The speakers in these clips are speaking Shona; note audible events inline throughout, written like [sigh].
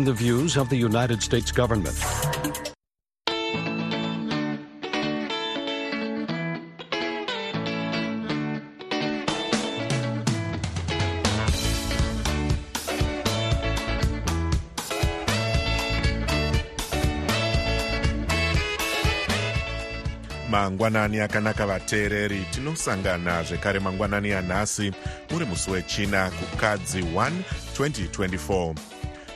The views of the United States government. mangwanani akanaka vateereri tinosangana zvekare mangwanani anhasi muri musi wechina kukadzi 1 2024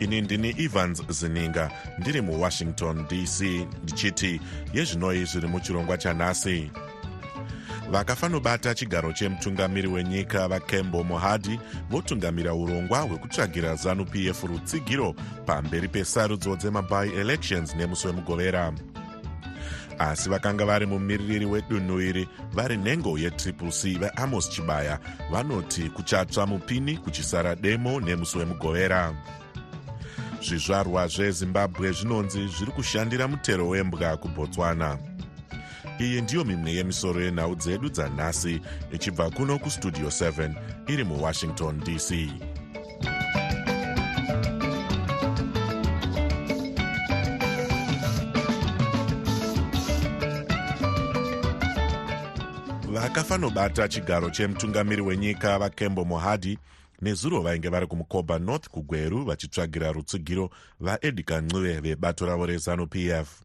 ini ndini evans zininga. Ndiri muwashington dc ndichiti yezvinoi zviri muchirongwa chanhasi vakafanobata chigaro chemutungamiri wenyika vakembo mohadi votungamira urongwa hwekutsvagira zanup f rutsigiro pamberi pesarudzo dzemaby elections nemusi wemugovera. Asi vakanga vari mumiririri wedunhu iri vari nhengo yetriple c veamos chibaya vanoti kuchatsva mupini kuchisara demo nemusi wemugovera zvizvarwa zvezimbabwe zvinonzi zviri kushandira mutero wembwa kubotswana. Iyi ndiyo mimwe yemisoro yenhau dzedu dzanhasi ichibva kuno kustudio 7 iri muwashington dc vakafanobata chigaro chemutungamiri wenyika vakembo mohadi nezuro vainge vari kumukobha north kugweru vachitsvagira rutsigiro vaedgar ncube vebato ravo rezanup f.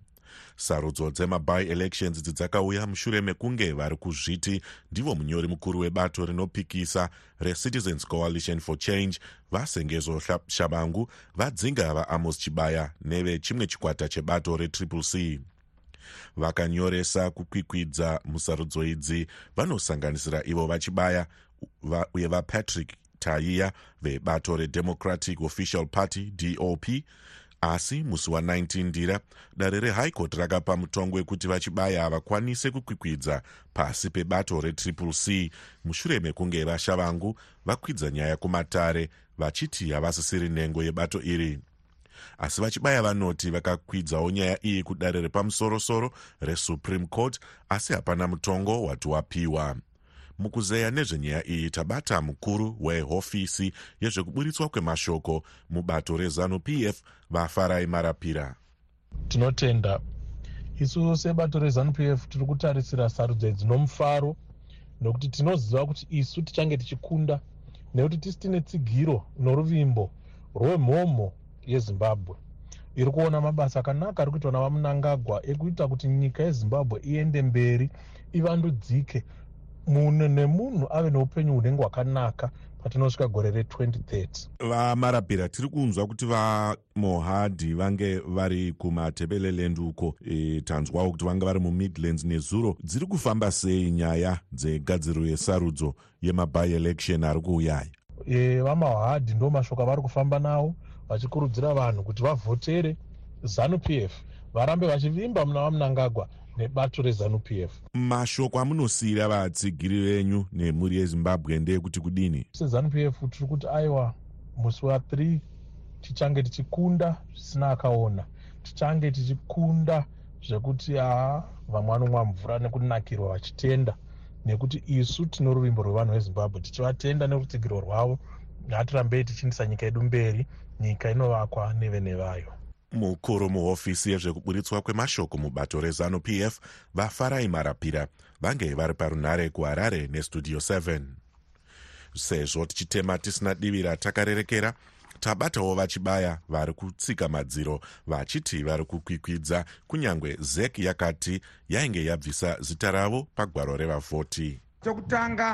Sarudzo dzemaby elections idzi dzakauya mushure mekunge vari kuzviti ndivo munyori mukuru webato rinopikisa recitizens coalition for change vasengezo shabangu vadzinga vaamos chibaya nevechimwe chikwata chebato retriple c. Vakanyoresa kukwikwidza musarudzo idzi vanosanganisira ivo vachibaya uye vapatrick taiya vebato redemocratic official party dop asi musi wa19 ndira dare rehigh court rakapa mutongo wekuti vachibaya havakwanise kukwikwidza pasi pebato retriple c. Mushure mekunge vashavangu vakwidza nyaya kumatare vachiti havasisiri nhengo yebato iri. Asi vachibaya vanoti vakakwidzawo nyaya iyi kudare repamusorosoro resupreme court asi hapana mutongo wati wapiwa mukuzeya nezvenyaya iyi tabata mukuru wehofisi yezvekuburitswa kwemashoko mubato rezanup f vafarai marapira. Tinotenda. Isu sebato rezanup f tiri kutarisira sarudzo idzi nomufaro nokuti tinoziva kuti isu tichange tichikunda nekuti tisi tine tsigiro noruvimbo rwemhomho yezimbabwe. Iri kuona mabasa akanaka ari kuitwa navamunangagwa ekuita kuti nyika yezimbabwe iende mberi ivandudzike munhu nemunhu ave neupenyu hunenge hwakanaka patinosvika gore re2030 vamarapira tiri kunzwa kuti vamohadhi vange vari kumatebeleland uko e, tanzwawo kuti vanga vari mumidlands nezuro dziri kufamba sei nyaya dzegadziro yesarudzo yemaby election ari kuuyaya? E, vamahadhi ndo mashoko avari kufamba nawo vachikurudzira vanhu kuti vavhotere zanup f varambe vachivimba muna vamunangagwa nebato rezanup f. Mashoko amunosiyira vatsigiri venyu nemhuri yezimbabwe ndeyekuti kudini? Sezanup f tiri kuti aiwa musi wa3 tichange tichikunda zvisina akaona. Tichange tichikunda zvekuti aa vamwe vanomwa mvura nekunakirwa vachitenda. Nekuti isu tino ruvimbo rwevanhu vezimbabwe tichivatenda nerutsigiro rwavo. Ngatirambei tichiindisa nyika yedu mberi nyika inovakwa nevene vayo mukuru muhofisi yezvekuburitswa kwemashoko mubato rezanup f vafarai marapira vange vari parunhare kuharare nestudio 7 sezvo tichitema tisina divi ratakarerekera tabatawo vachibaya vari kutsika madziro vachiti vari kukwikwidza kunyange zek yakati yainge yabvisa zita ravo pagwaro revavhoti chokutanga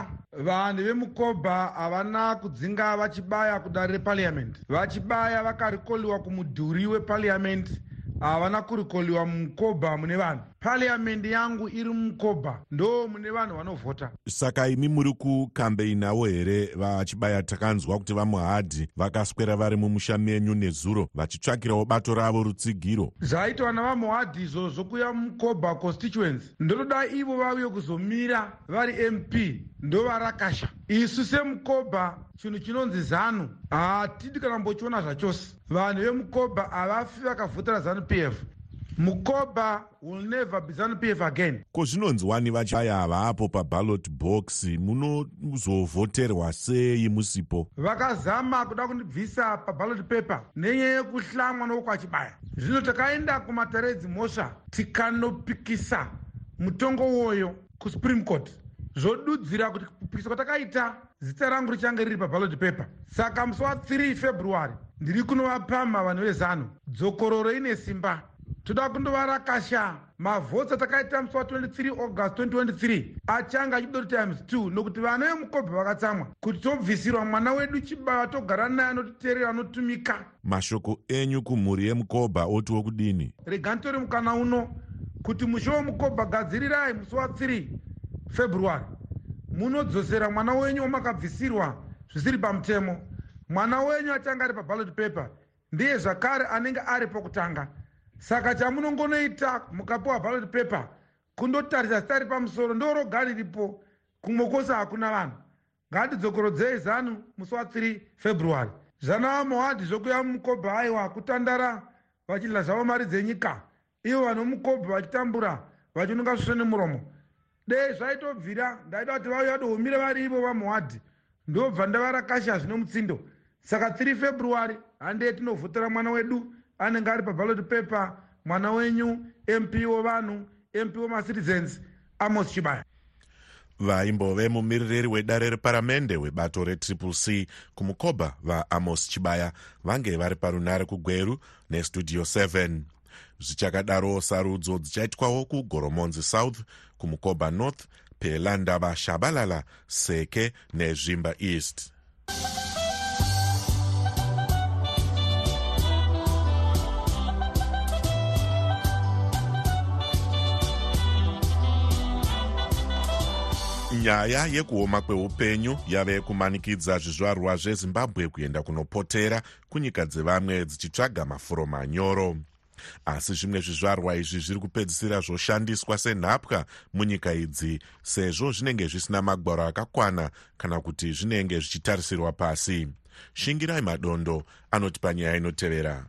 vanhu vemukobha havana kudzinga vachibaya kudare repariamendi vachibaya vakarikoliwa kumudhuri wepariamendi havana kurikoliwa mukobha mune vanhu pariamendi yangu iri mukobha ndo mune vanhu vanovhota. Saka imi muri kukambeinawo here vachibaya takanzwa kuti vamuhadhi vakaswera vari mumusha menyu nezuro vachitsvakirawo bato ravo rutsigiro? Zvaitwa navamuhadhi izvozvo kuya mukobha constituency ndotoda ivo vauye kuzomira vari mp ndovarakasha isu semukobha chinhu chinonzi zanu hatidi kana mbochiona zvachose. Vanhu vemukobha havafi vakavhotera zanu p f mukobha will never be zanu p f again. Ko zvinonziwani vachaya havapo paballot box munozovhoterwa sei musipo? Vakazama kuda kundibvisa paballot paper nenyaya yekuhlamwa nokwachibaya zvino takaenda kumataredzi mhosva tikanopikisa mutongo uwoyo kusupreme court. Zvodudzira kuti kupikisa kwatakaita zita rangu richange riri paballot paper. Saka musi wa3 february ndiri kunovapamha vanhu vezano dzokororo ine simba toda kundovarakasha mavhotsi atakaita musi wa23 august 2023 achange achidori times 2 nokuti vana vemukobha vakatsamwa. Kuti tobvisirwa mwana wedu chibaya togara naye anotiteerera anotumika. Mashoko enyu kumhuri yemukobha otiwo kudini? Regani tori mukana uno kuti mushe wemukobha gadzirirai musi wa3 february. Munodzosera mwana wenyu wamakabvisirwa zvisiri pamutemo. Mwana wenyu achange ari paballot paper. Ndiye zvakare anenge ari pokutanga saka chamunongonoita mukapiwa ballot paper kundotarisa zita ri pamusoro ndoroga riripo kumwe kwose hakuna vanhu. Ngatidzokorodzei zanu musi wa3 february. Zvana mohadhi zvokuya mumukobha aiwa kutandara vachidla zvavo mari dzenyika. Ivo vanhu mumukobha vachitambura vachinonga svisvo nemuromo. Dei zvaitobvira ndaida kuti vauya dohumire vari ivo vamohadhi ndobva ndavarakasha zvine mutsindo. Saka 3 february handei tinovhotera mwana wedu anenge ari paballot paper mwana wenyu mp wovanhu mp wemacitizens amos chibaya. Vaimbove mumiririri wedare reparamende webato retriple c kumukobha vaamos chibaya vange vari parunare kugweru nestudio 7 zvichakadaro sarudzo dzichaitwawo kugoromonzi south kumukobha north pelandava shabalala seke nezvimba east nyaya yekuoma kweupenyu yave kumanikidza zvizvarwa zvezimbabwe kuenda kunopotera kunyika dzevamwe dzichitsvaga mafuro manyoro. Asi zvimwe zvizvarwa izvi zviri kupedzisira zvoshandiswa senhapwa munyika idzi sezvo zvinenge zvisina magwaro akakwana kana kuti zvinenge zvichitarisirwa pasi. Shingirai madondo anoti panyaya inotevera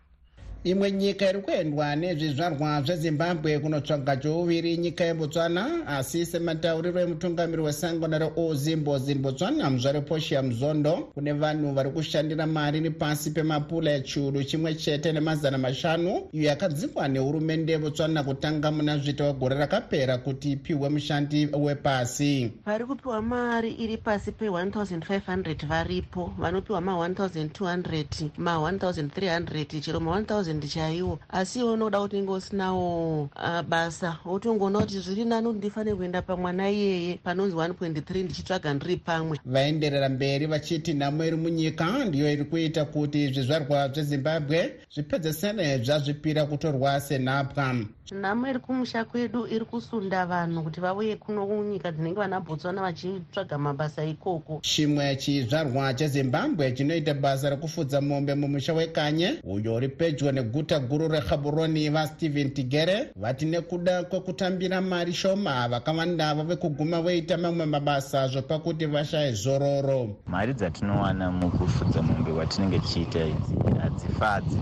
imwe nyika iri kuendwa nezvizvarwa zvezimbabwe kunotsvaga chouviri nyika yebotswana asi sematauriro emutungamiri wesango reozimbozi botswana muzvare poshia muzondo kune vanhu vari kushandira mari iri pasi pemapula echiuru chimwe chete nemazana mashanu iyo yakadzingwa nehurumende yebotswana kutanga muna zvita wegore rakapera kuti ipiwe mushandi wepasi. Vari kupiwa mari iri pasi pe1500 varipo. Vanopiwa ma1200 ma1300 chero ma1000 chaiwo asi iwe unoda kuti inge usinawo uh, basa. Wotongoona kuti zviri nani kuti ndifanire kuenda pamwana iyeye panonzi 1.3 ndichitsvaga ndiri pamwe. Vaenderera mberi vachiti nhamo iri munyika ndiyo iri kuita kuti zvizvarwa zvezimbabwe zvipedzesere zvazvipira kutorwa senhapwa. Nhamo iri kumusha kwedu iri kusunda vanhu kuti vauye kuno kunyika dzinenge vana botswana vachitsvaga mabasa ikoko. Chimwe chizvarwa chezimbabwe chinoita basa rekufudza mombe mumusha wekanye uyo uri pedyo neguta guru regaboroni vastephen tigere vati nekuda kwekutambira mari shoma vakawanda vave kuguma voita mamwe mabasa zvopakuti vashaye zororo. Mari dzatinowana mukufudza mombe watinenge tichiita idzi hadzifadzi.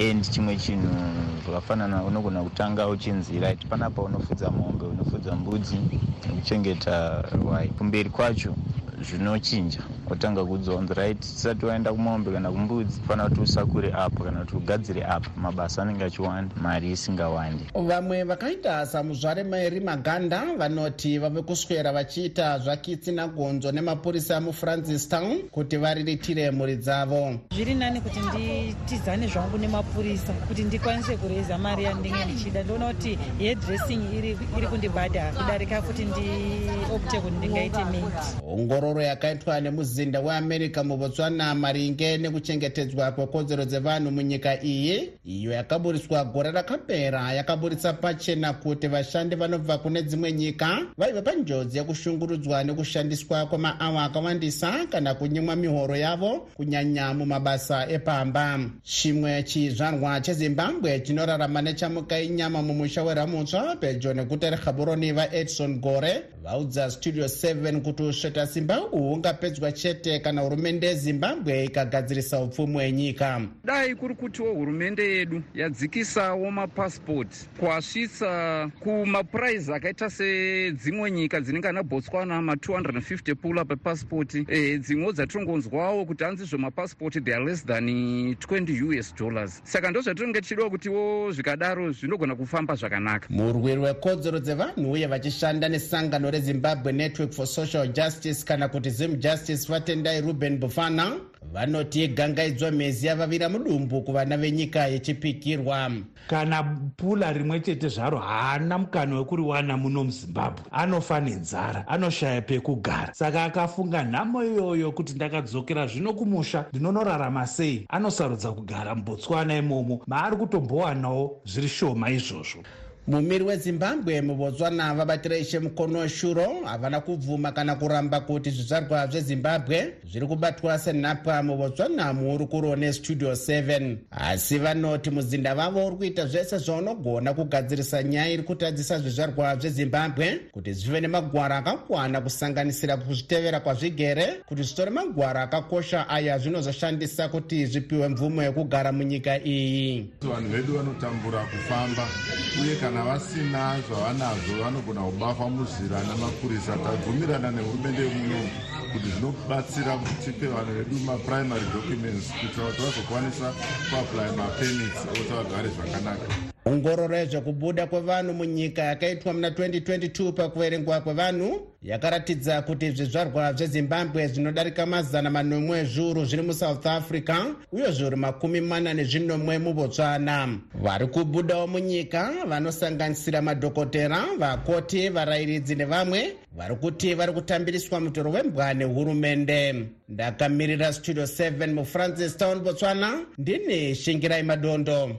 And chimwe chinhu zvakafanana unogona kutanga uchinzi rit panapa unofudza mombe unofudza mbudzi nekuchengeta wai. Kumberi kwacho zvinochinja. Wotanga kudzonza right tisati waenda kumombe kana kumbudzi fanira kuti usakure apo kana kuti ugadzire apa mabasa anenge achiwanda mari isingawandi. Vamwe vakaita samuzvare mairi maganda vanoti vave kuswera vachiita zvakitsi nagonzo nemapurisa mufrancistown kuti variritire mhuri dzavo. Zviri nani kuti nditizane zvangu nemapurisa kuti ndikwanise kureza mari yandinge ndichida. Ndoona kuti hedressing iri, iri kundibhadhara kudarika futi ndiopte kuti ndingaite mate ongororo yakaitwa nemuzi muzinda weamerica mubotswana maringe nekuchengetedzwa kwekodzero dzevanhu munyika iyi. Iyo yakaburiswa gore rakapera yakaburitsa pachena kuti vashandi vanobva kune dzimwe nyika vaiva panjodzi yekushungurudzwa nekushandiswa kwemaawa akawandisa kana kunyimwa mihoro yavo kunyanya mumabasa epamba. Chimwe chizvarwa chezimbabwe chinorarama nechamuka inyama mumusha weramutsva pedyo neguta regaboroni vaedson gore vaudza studio 7 kuti usveta simba uhu hungapedzwa chete kana hurumende yezimbabwe ikagadzirisa upfumi hwenyika. Dai kuri kutiwo hurumende yedu yadzikisawo mapasipoti kwasvitsa kumapuraizi akaita sedzimwe nyika dzinenge ana botswana ma250 pula pepasipoti e, dzimwewo dzatiringonzwawo kuti hanzi zvemapasipoti they are less than 20 us dollars. Saka ndo zvatiringe tichidiwa kutiwo zvikadaro zvinogona kufamba zvakanaka. Murwiri wekodzero dzevanhu uye vachishanda nesangano rezimbabwe network for social justice kana kuti zim justice vatendai ruben bufana vanoti gangaidzwa mhezi yavavira mudumbu kuvana venyika yechipikirwa. Kana pula rimwe chete zvaro haana mukana wekuriwana muno muzimbabwe. Anofa nenzara anoshaya pekugara. Saka akafunga nhamo iyoyo kuti ndakadzokera zvino kumusha ndinonorarama sei? Anosarudza kugara mubotswana imomo. Maari kutombowanawo zviri shoma izvozvo mumiri wezimbabwe mubotswana vabatira ishe mukono weshuro havana kubvuma kana kuramba kuti zvizvarwa zvezimbabwe zviri kubatwa senhapwa mubotswana muuri kuro nestudio 7 asi vanoti muzinda vavo uri kuita zvese zvaunogona kugadzirisa nyaya iri kutadzisa zvizvarwa zvezimbabwe kuti zvive nemagwaro akakwana kusanganisira kuzvitevera kwazvigere kuti zvitore magwaro akakosha aya zvinozoshandisa kuti zvipiwe mvumo yekugara munyika iyi. Vanhu vedu vanotambura kufamba uye vasina zvavanazvo vanogona kubafa muzira namapurisa tabvumirana nehurumende yemunomu kuti zvinobatsira kuti tipe vanhu vedu maprimary documents kuitira kuti vazokwanisa kuapply mapermits oti vagare zvakanaka ongororo yezvekubuda kwevanhu munyika yakaitwa muna 2022 pakuverengwa kwevanhu yakaratidza kuti zvizvarwa zvezimbabwe zvinodarika mazana manomwe ezviuru zviri musouth africa uye zviuru makumi mana nezvinomwe mubotswana. Vari kubudawo munyika vanosanganisira madhokotera vakoti varayiridzi nevamwe vari kuti vari kutambiriswa mutoro wembwa nehurumende. Ndakamirira studio 7 mufrancistown botswana. Ndini shingirai madondo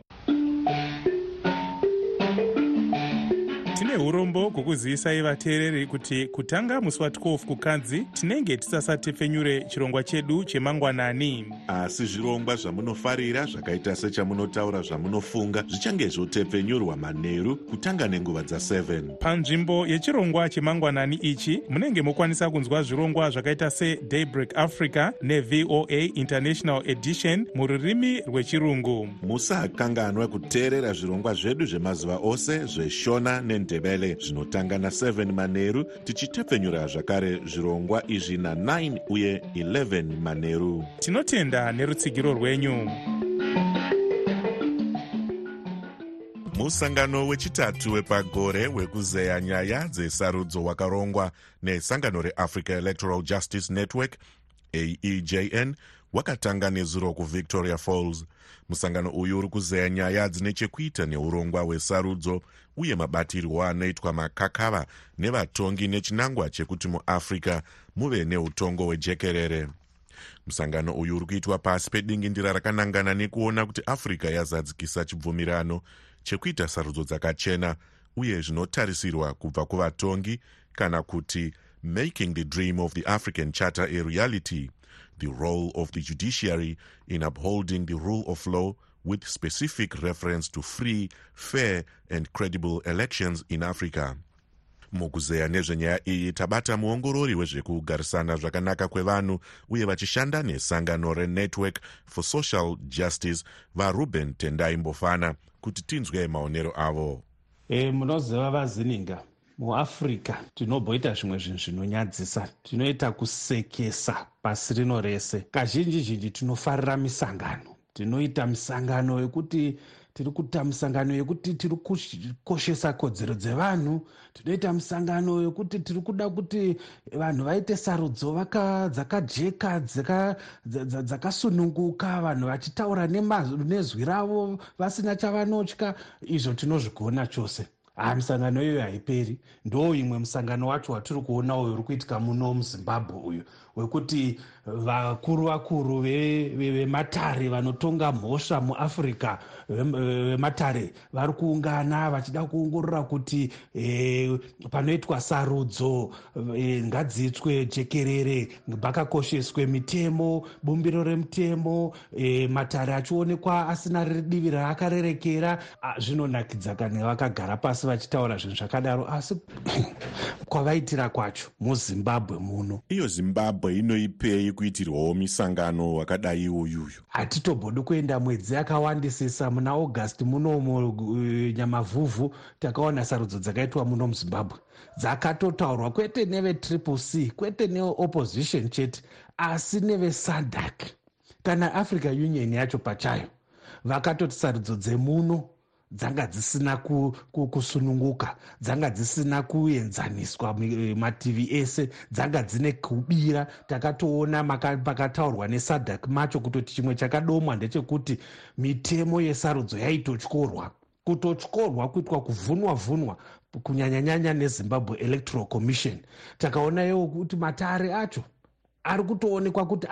tine urombo hwokuzivisa ivateereri kuti kutanga musi wa12 kukanzi tinenge tisasatepfenyure chirongwa chedu chemangwanani. Asi zvirongwa zvamunofarira zvakaita sechamunotaura zvamunofunga zvichange zvotepfenyurwa manheru kutanga nenguva dza7 panzvimbo yechirongwa chemangwanani ichi munenge mokwanisa kunzwa zvirongwa zvakaita sedaybreak africa nevoa international edition mururimi rwechirungu. Musakanganwa kuteerera zvirongwa zvedu zvemazuva ose zveshona nendebele zvinotanga na7 manheru tichitepfenyura zvakare zvirongwa izvi na9 uye 11 manheru tinotenda nerutsigiro rwenyu. Musangano wechitatu wepagore wekuzeya nyaya dzesarudzo wakarongwa nesangano reafrica electoral justice network aejn wakatanga nezuro kuvictoria falls. Musangano uyu uri kuzeya nyaya dzine chekuita neurongwa hwesarudzo uye mabatirwo anoitwa makakava nevatongi nechinangwa chekuti muafrica muve neutongo hwejekerere. Musangano uyu uri kuitwa pasi pedingindira rakanangana nekuona kuti africa yazadzikisa chibvumirano chekuita sarudzo dzakachena uye zvinotarisirwa kubva kuvatongi kana kuti making the dream of the african charter a reality the role of the judiciary in upholding the rule of law with specific reference to free fair and credible elections in africa. Mukuzeya nezvenyaya iyi tabata muongorori wezvekugarisana zvakanaka kwevanhu uye vachishanda nesangano renetwork for social justice varuben tendai mbofana kuti tinzwe maonero avo. E, munoziva vazininga muafrica tinobhoita zvimwe zvinhu zvinonyadzisa. Tinoita kusekesa pasi rino rese. Kazhinji zhinji tinofarira misangano. Tinoita misangano yekuti tiri kuita misangano yekuti tiri kukoshesa kodzero dzevanhu. Tinoita misangano yekuti tiri kuda kuti vanhu vaite sarudzo dzakajeka dzakasununguka vanhu vachitaura nezwi ravo vasina chavanotya. Izvo tinozvigona chose haa misangano iyoyo haiperi. Ndo imwe musangano wacho watiri kuona uyu uri kuitika muno muzimbabwe uyu wekuti vakuru vakuru vematare vanotonga mhosva muafrica vematare vari kuungana vachida kuongorora kuti e, panoitwa sarudzo e, ngadziitswe jekerere pakakosheswe mitemo bumbiro remutemo e, matare achionekwa asina divi raakarerekera. Zvinonakidza kana vakagara pasi vachitaura zvinhu zvakadaro asi kwavaitira kwacho muzimbabwe muno. Iyo zimbabwe inoipei kuitirwawo misangano wakadai iwoyuyu hatitobhodi kuenda mwedzi yakawandisisa muna augasti munomo uh, nyamavhuvhu takaona sarudzo dzakaitwa muno muzimbabwe. Dzakatotaurwa kwete nevetriple c kwete neopposition chete asi nevesadak kana africa union yacho pachayo. Vakatoti sarudzo dzemuno dzanga dzisina kusununguka dzanga dzisina kuenzaniswa mativi ese dzanga dzine kubira. Takatoona pakataurwa nesadak macho kutoti chimwe chakadomwa ndechekuti mitemo yesarudzo yaitotyorwa. Kutotyorwa kuitwa kuvhunwa vhunwa kunyanyanyanya nezimbabwe electoral commission. Takaona iwo kuti matare acho ari kutoonekwa kuti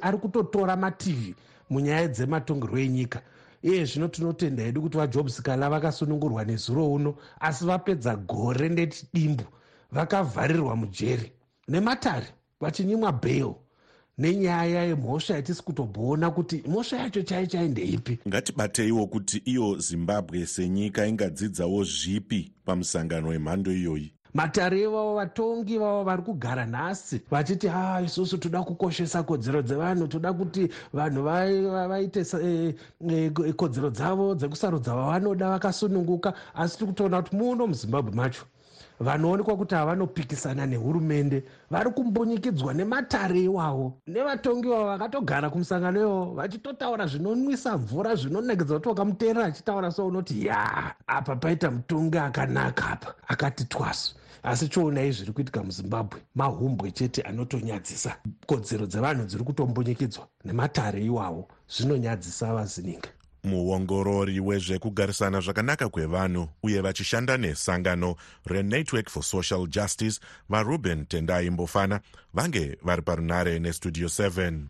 ari kutotora mativi munyaya dzematongerwo enyika iye zvino tinotenda hedu kuti vajobs kala vakasunungurwa nezuro uno asi vapedza gore nechidimbu vakavharirwa mujeri nematare vachinyimwa bail nenyaya yemhosva yatisi kutoboona kuti mhosva yacho chai chai ndeipi ngatibateiwo kuti iyo zimbabwe senyika ingadzidzawo zvipi pamusangano wemhando iyoyi matare ivavo vatongi vavo vari kugara nhasi vachiti ha isusu toda kukoshesa kodzero dzevanhu toda kuti vanhu vaite e, e, kodzero dzavo dzekusarudza vavanoda vakasununguka. Asi tiri kutoona kuti muno muzimbabwe macho vanoonekwa kuti havanopikisana nehurumende vari kumbunyikidzwa nematare iwavo nevatongi vavo vakatogara kumusangano iwavo vachitotaura zvinonwisa mvura zvinonakidza kuti wakamuteerera achitaura sounoti ya apa paita mutongi akanaka apa akati twasu asi choonai zviri kuitika muzimbabwe mahumbwe chete anotonyadzisa. Kodzero dzevanhu dziri kutombunyikidzwa nematare iwawo zvinonyadzisa vazininga. Muongorori wezvekugarisana zvakanaka kwevanhu uye vachishanda nesangano renetwork for social justice varuben tendai mbofana vange vari parunare nestudio 7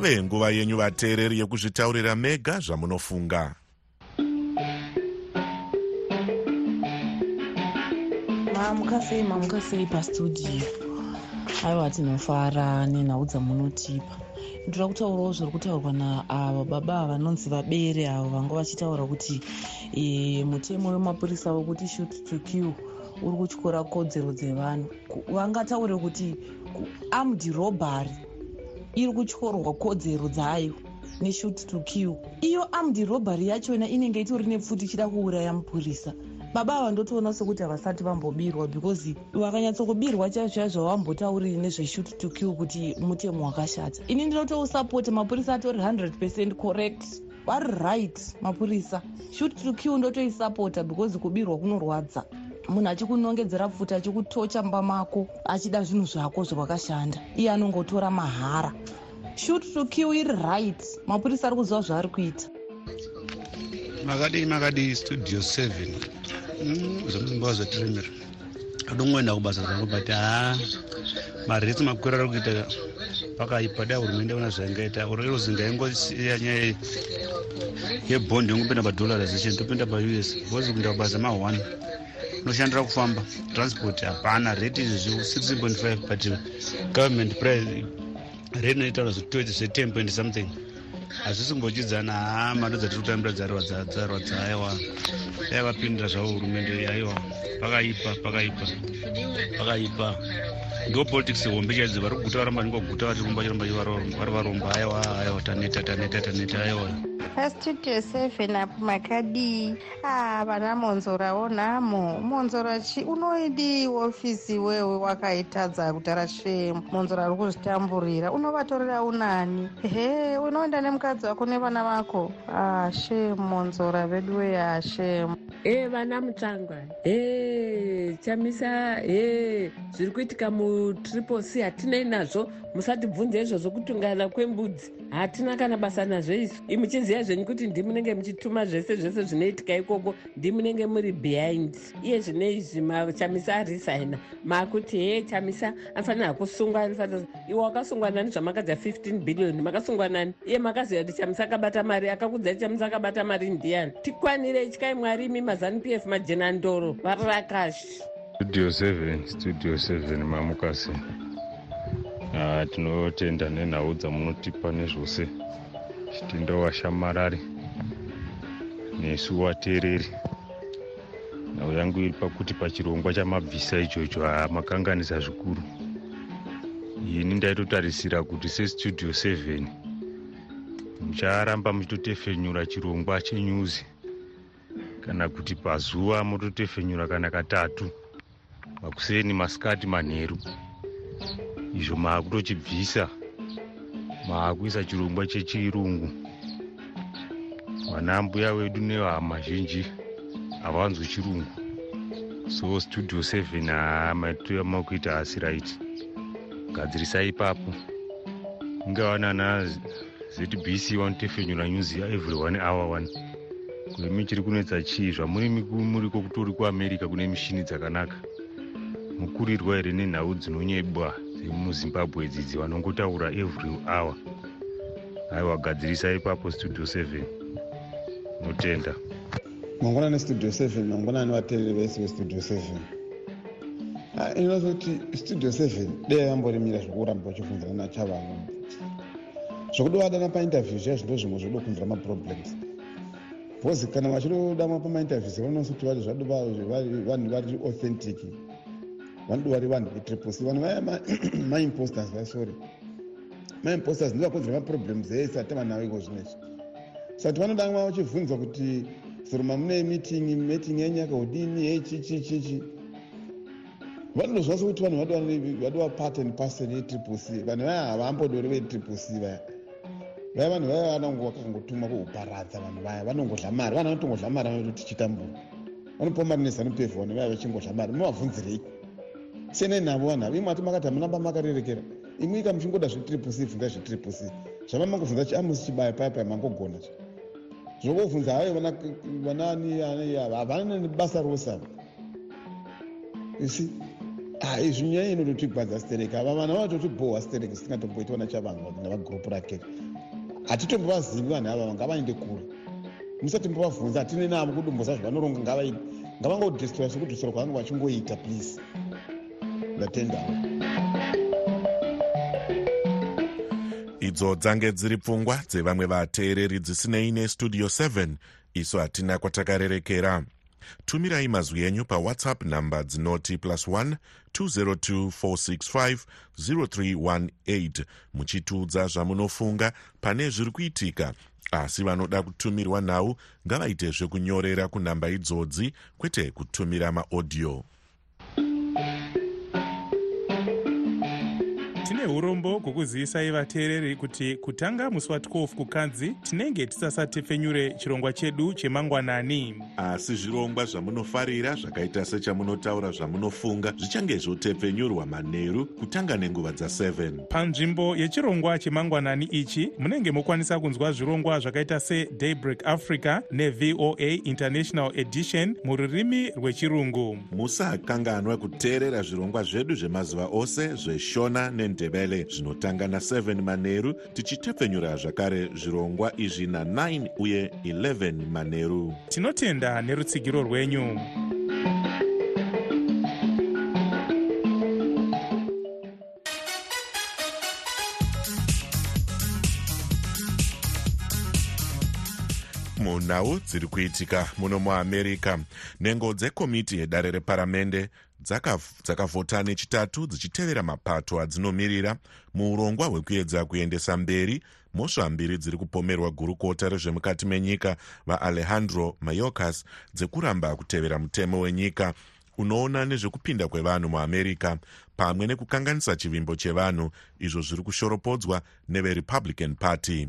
yave nguva yenyu vateereri yekuzvitaurira mega zvamunofunga. Mamuka sei mamuka sei pastudio. Aiwa tinofara nenhau dzamunotipa. Ndoda kutaurawo zviri kutaurwa naavo baba vanonzi vabere avo vanga vachitaura kuti e, mutemo wemapurisa wekuti shot to kill uri kutyora kodzero dzevanhu. Vangataure kuti armed robbery iri kutyorwa kodzero dzayo neshot to kill iyo armed robbery yachona inenge itori nepfuti ichida kuuraya mupurisa. Baba ava ndotoona sekuti havasati vambobirwa because vakanyatsokubirwa chaizvo chaizvo vambotauriri nezveshut to kill kuti mutemo wakashata. Ini ndinotousapoti mapurisa atori 100 percent correct. Vari right mapurisa. Shut to kill ndotoisapota because kubirwa kunorwadza munhu achikunongedzera pfuti achikutocha mba mako achida zvinhu zvako zvawakashanda. Iye anongotora mahara. Shut to kill iri right. Mapurisa ari kuziva zvaari kuita. Makadii makadii studio 7 zvemuzimbabwe zvetiremera adongoenda kubasa zangu but ha maretsi makuru ari kuita pakaipa. Dai hurumende ona zvaingaita. Orozi ngaingosiya nyaya yebhondi yongopinda padollarization topinda paus because kuenda kubasa ma1 unoshandira kufamba. Transport hapana. Rate izvezvi 16.5 but government price rate inoitaura zve10 point something. Hazvisi kumbochidzana ha mari dzatiri kutambira dzarwadza aiwa dai vapindira zvavo hurumende aiwa pakaipa pakaipa. Pakaipa. Ndo politics hombe chaidzo vari kuguta varamba ningoguta vari rumba chiramba vari varomba aiwa aiwa taneta taneta taneta aiwa pastudio 7 apo makadii a vana monzorawo nhamo monzora chi unoidi ofisi wewe wakaitadza kutara shemu monzora ari kuzvitamburira. Unovatorera unani? He unoenda nemukadzi wako nevana vako? A shemu monzora vedu weye ashemu e vana mutsvangwa e chamisa e zviri kuitika mutriple c hatinei nazvo musatibvunza izvozvo kutungana kwembudzi. Hatina kana basa nazvo isu. Muchiziva zvenyu kuti ndimunenge muchituma zvese zvese zvinoitika ikoko ndimunenge muri behind. Iye zvine izvi chamisa arisaina. Makuti he chamisa anofanira kusungwa iwe wakasungwa nani zvamakadza 15 billion makasungwa nani? Iye makaziva kuti chamisa akabata mari akakudzai chamisa akabata mari ndiani? Tikwanirei tyai mwari imi mazanu p f majenandoro varakashi studio 7 studio 7 mamukasi Ah, tinotenda nenhau dzamunotipa nezvose. Chitenda washamarari nesu wateereri nhau yangu iri pakuti pachirongwa chamabvisa ichocho hamakanganisa zvikuru. Ini ndaitotarisira kuti sestudio 7 mucharamba muchitotefenyura chirongwa chenyuzi. Kana kuti pazuva mototefenyura kana katatu. Makuseni masikati manheru izvo maakutochibvisa maakuisa chirongwa chechirungu vana mbuya wedu nehama zhinji havanzwi chirungu. So studio 7 haamatoyamakuita asi right. Gadzirisai ipapo. Ingava nana zbc vanotefenyura nyuzi every one hour one. Kwemi chiri kunetsa chii zvamuri muriko kutori kuamerica kune mishini dzakanaka. Mukurirwa here nenhau dzinonyebwa dzemuzimbabwe dzidzi vanongotaura every hour. Aiwa gadzirisa ipapo studio 7 notenda mangwanani studio 7 mangwanani vateereri vese vestudio 7 inoza kuti studio 7 dei yamborimira zvokuramba vachibvunzana nachavanhu zvokudovadana painterview zviya zvindo zvimwe zvodo kunzira maproblems. Bcause kana vachidodamwa pamainterviews vanosa kuti vanhu vari authentic vanodo vari vanhu vetriple c. Vanhu vaya maimposters [clears throat] va sorry. Maimposters ndivakonzera maproblems ese atava nawo iko zvinezvi. Sati vanodamwa vachibvunzwa kuti zoroma mune meeting meeting yenyaka udini yechichichichi vanodozva sekuti vanhu vadova part and parcel yetriple c. Vanhu vaya havambodori vetriple c vaya. Vaya vanhu vaya vanongo vakangotumwa kuuparadza vanhu vaya vanongodla mari. Vanhu vanotongodla mari vanoti tichitambura vanopiwa mari nezanup f vanhu vaya vachingodla mari. Muvabvunzirei senai navo vanhu avo imwe ati makati hamunamba makarerekera imwe ika muchingoda zvetriple c bvunza zvetriple c. Zvava mangobvunza chiamusi chibaya paya paya mangogona zvokobvunza hayo havana nebasa rosava isi izvi nyaya inototigwadza stereki ava. Vana vatotibohwa stereki sitingatomboitiwa nachavanhu navagurupu rake. Hatitombovazimi vanhu ava ngavaende kure. Musati mbovabvunza hatine navo kudumbosa zvavanoronga ngavaidi ngavangodhestroya sokudhestroya kwavange vachingoita please ndatendawo idzo dzange dziri pfungwa dzevamwe vateereri dzisinei nestudio 7 isu hatina kwatakarerekera. Tumirai mazwi enyu pawhatsapp nhamba dzinoti plus 1 202 465 0318 muchitiudza zvamunofunga pane zviri kuitika. Asi vanoda kutumirwa nhau ngavaite zvekunyorera kunhamba idzodzi kwete kutumira maodhiyo tine urombo hwokuzivisai vateereri kuti kutanga musi wa12 kukadzi tinenge tisasatefenyure chirongwa chedu chemangwanani. Asi zvirongwa zvamunofarira zvakaita sechamunotaura zvamunofunga zvichange zvotepfenyurwa manheru kutanga nenguva dza7 panzvimbo yechirongwa chemangwanani ichi munenge mokwanisa kunzwa zvirongwa zvakaita sedaybreak africa nevoa international edition mururimi rwechirungu. Musakanganwa kuteerera zvirongwa zvedu zvemazuva ose zveshona nendebele zvinotanga na7 manheru tichitepfenyura zvakare zvirongwa izvi na9 uye 11 manheru tinotenda nerutsigiro rwenyu. Munhau dziri kuitika muno muamerica nhengo dzekomiti yedare reparamende dzakavhota nechitatu dzichitevera mapato adzinomiririra. Muurongwa hwekuedza kuendesa mberi mhosva mbiri dziri kupomerwa gurukota rezvemukati menyika. Vaalejandro mayorkas dzekuramba kutevera mutemo wenyika unoona nezvekupinda kwevanhu muamerica pamwe nekukanganisa chivimbo chevanhu. Izvo zviri kushoropodzwa neverepublican party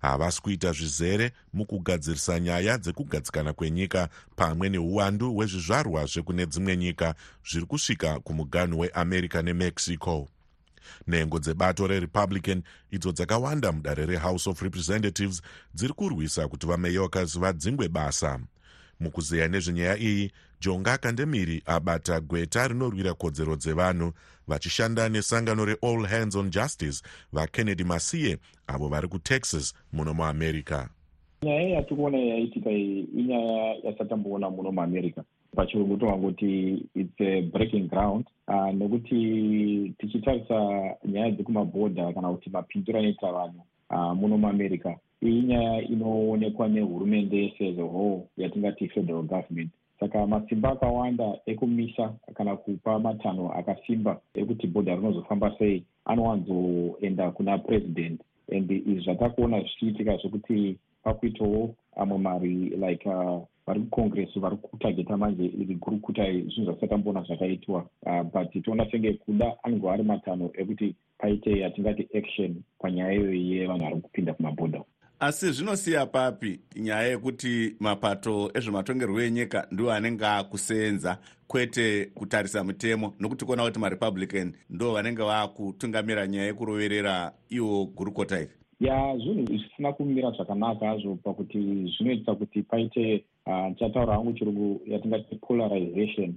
havasi kuita zvizere mukugadzirisa nyaya dzekugadzikana kwenyika pamwe neuwandu hwezvizvarwa zvekune dzimwe nyika zviri kusvika kumuganhu weamerica nemexico. Nhengo dzebato rerepublican idzo dzakawanda mudare rehouse of representatives dziri kurwisa kuti vamayorkas vadzingwe basa. Mukuzeya nezvenyaya iyi jonga kandemiri abata gweta rinorwira kodzero dzevanhu vachishanda nesangano reall hands on justice vakennedy masiye avo vari kutexas muno muamerica nyaya yatiri kuona yaitika iyi inyaya yasatamboona muno muamerica pachirungu tovangoti its a breaking ground uh, nekuti tichitarisa nyaya dzekumabhodha kana kuti mapindiro anoita vanhu uh, muno muamerica iyi nyaya inoonekwa nehurumende sas a whole yatingati federal government saka masimba akawanda ekumisa kana kupa matanho akasimba ekuti bhodha rinozofamba sei anowanzoenda kuna president. And izvi zvatakuona zvichiitika zvekuti pakuitawo amwe mari like uh, vari kucongress vari kutageta manje iri gurukuta zvinhu zvatisatamboona zvakaitwa. Uh, but toona senge kuda anenge ari matanho ekuti paite yatingati action panyaya iyoyi yevanhu vari kupinda kumabhodha asi zvinosiya papi nyaya yekuti mapato ezvematongerwo enyika ndiwo anenge akuseenza kwete kutarisa mutemo nokuti kuona kuti marepublican ndo vanenge vaakutungamira nyaya yekuroverera iwo gurukota iri. Ya zvinhu zvisina kumira zvakanaka azvo pakuti zvinoitisa kuti paite ah, ndichataura hangu chirungu yatingati polarization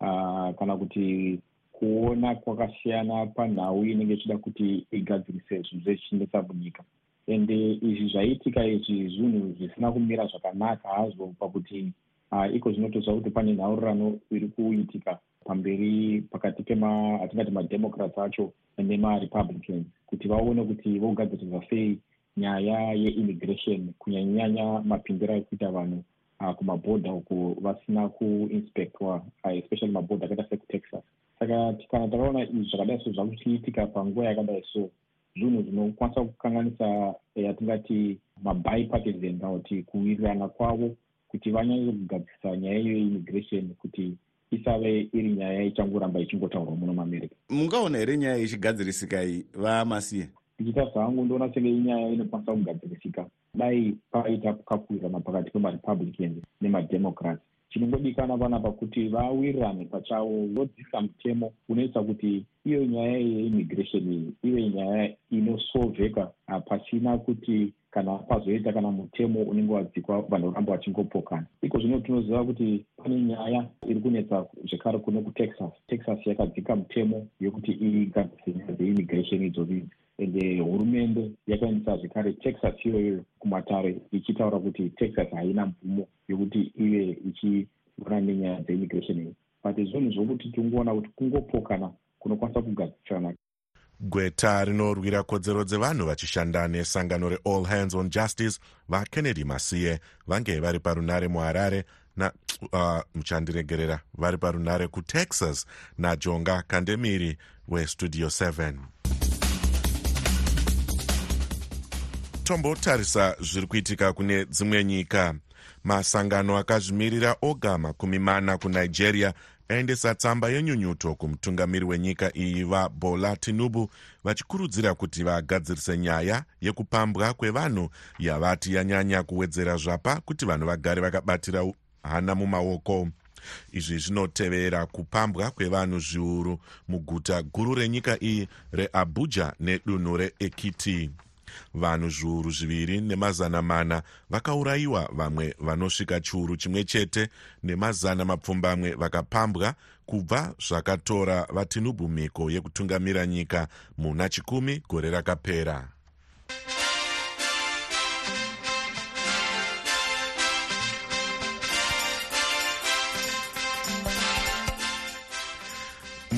uh, kana kuti kuona kwakasiyana panhau inenge ichida kuti igadzirise zvinhu zvechinetsa munyika ende izvi zvaiitika izvi zvinhu zvisina kumira zvakanaka. Hazvo pakuti uh, iko zvinotozva kuti pane nhaurirano iri kuitika pamberi pakati pema atingati mademocrats acho nemarepublicans kuti vaone kuti vogadzirisa sei nyaya yeimmigration kunyanyanyanya mapindiro ekuita vanhu uh, kumabhodha uku vasina kuinspectwa uh, especially mabhodha akaita sekutexas. Saka kana takaona izvi zvakadai so zvakuchiitika panguva yakadai so zvinhu zvinokwanisa kukanganisa yatingati mabipartisan kana kuti kuwirirana kwavo kuti vanyanye kugadzisa nyaya iyo yeimmigration kuti isave iri nyaya ichangoramba ichingotaurwa muno muamerica mungaona here nyaya ichigadzirisika iyi? Vamasiye ndichitarisa hangu ndoona senge inyaya inokwanisa kugadzirisika. Dai paita kakuwirirana pakati pemarepublicans nemademocrats chinongodikana panapa kuti vawirirane pachavo vodzisa mutemo unoita kuti iyo nyaya yeimmigration iyi ive nyaya inosolveka pasina kuti kana pazoita kana mutemo unenge wadzikwa vanhu voramba vachingopokana iko zvino tinoziva kuti pane nyaya iri kunetsa zvekare kuno kutexas. Texas yakadzika mutemo yekuti igadzise nyaya dzeimmigration idzodzi ende hurumende yakaendesa zvekare texas iyoyo kumatare ichitaura kuti texas haina mvumo yekuti ive ichiona nenyaya dzeimmigration iyi. But zvinhu zvokuti tingoona kuti kungopokana kunokwanisa kugadzisana gweta rinorwira kodzero dzevanhu vachishanda nesangano reall hands on justice vakennedy masiye vange vari parunare muharare na uh, muchandiregerera vari parunare kutexas najonga kandemiri westudio 7 tombotarisa zviri kuitika kune dzimwe nyika. Masangano akazvimirira oga makumi mana kunigeria aendesa tsamba yenyunyuto kumutungamiri wenyika iyi vabola tinubu vachikurudzira kuti vagadzirise nyaya yekupambwa kwevanhu yavati yanyanya kuwedzera zvapa kuti vanhu vagare vakabatira hana mumaoko. Izvi zvinotevera kupambwa kwevanhu zviuru muguta guru renyika iyi reabuja nedunhu reekiti vanhu zviuru zviviri nemazana mana vakaurayiwa vamwe vanosvika chiuru chimwe chete nemazana mapfumbamwe vakapambwa kubva zvakatora vatinubhu mhiko yekutungamira nyika muna chikumi gore rakapera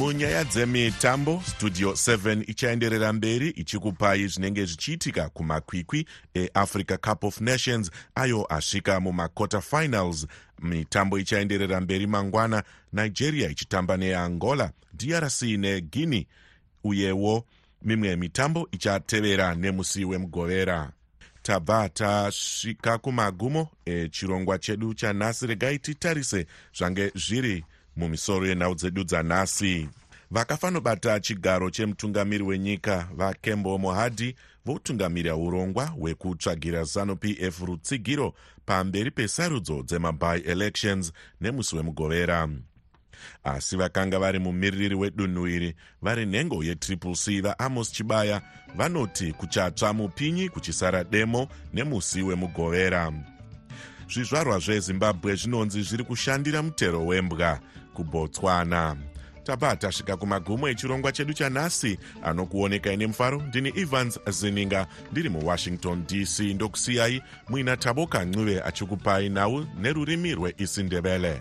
munyaya dzemitambo studio 7 ichaenderera mberi ichikupai zvinenge zvichiitika kumakwikwi eafrica cup of nations ayo asvika mumaquarter finals. Mitambo ichaenderera mberi mangwana nigeria ichitamba neangola drc neguinea. Uyewo mimwe mitambo ichatevera nemusi wemugovera tabva tasvika kumagumo echirongwa chedu chanhasi regai titarise zvange zviri mumisoro yenhau dzedu dzanhasi. Vakafanobata chigaro chemutungamiri wenyika vakembo mohadhi votungamirira urongwa hwekutsvagira zanup f rutsigiro pamberi pesarudzo dzemaby elections nemusi wemugovera. Asi vakanga vari mumiririri wedunhu iri vari nhengo yetriple c vaamos chibaya vanoti kuchatsva mupinyi kuchisara demo nemusi wemugovera. Zvizvarwa zvezimbabwe zvinonzi zviri kushandira mutero wembwa kubotswana. Tabva tasvika kumagumo echirongwa chedu chanhasi anokuonekai nemufaro ndini evans zininga ndiri muwashington dc ndokusiyai muina taboka ncube achikupai nhau nerurimi rweisindebele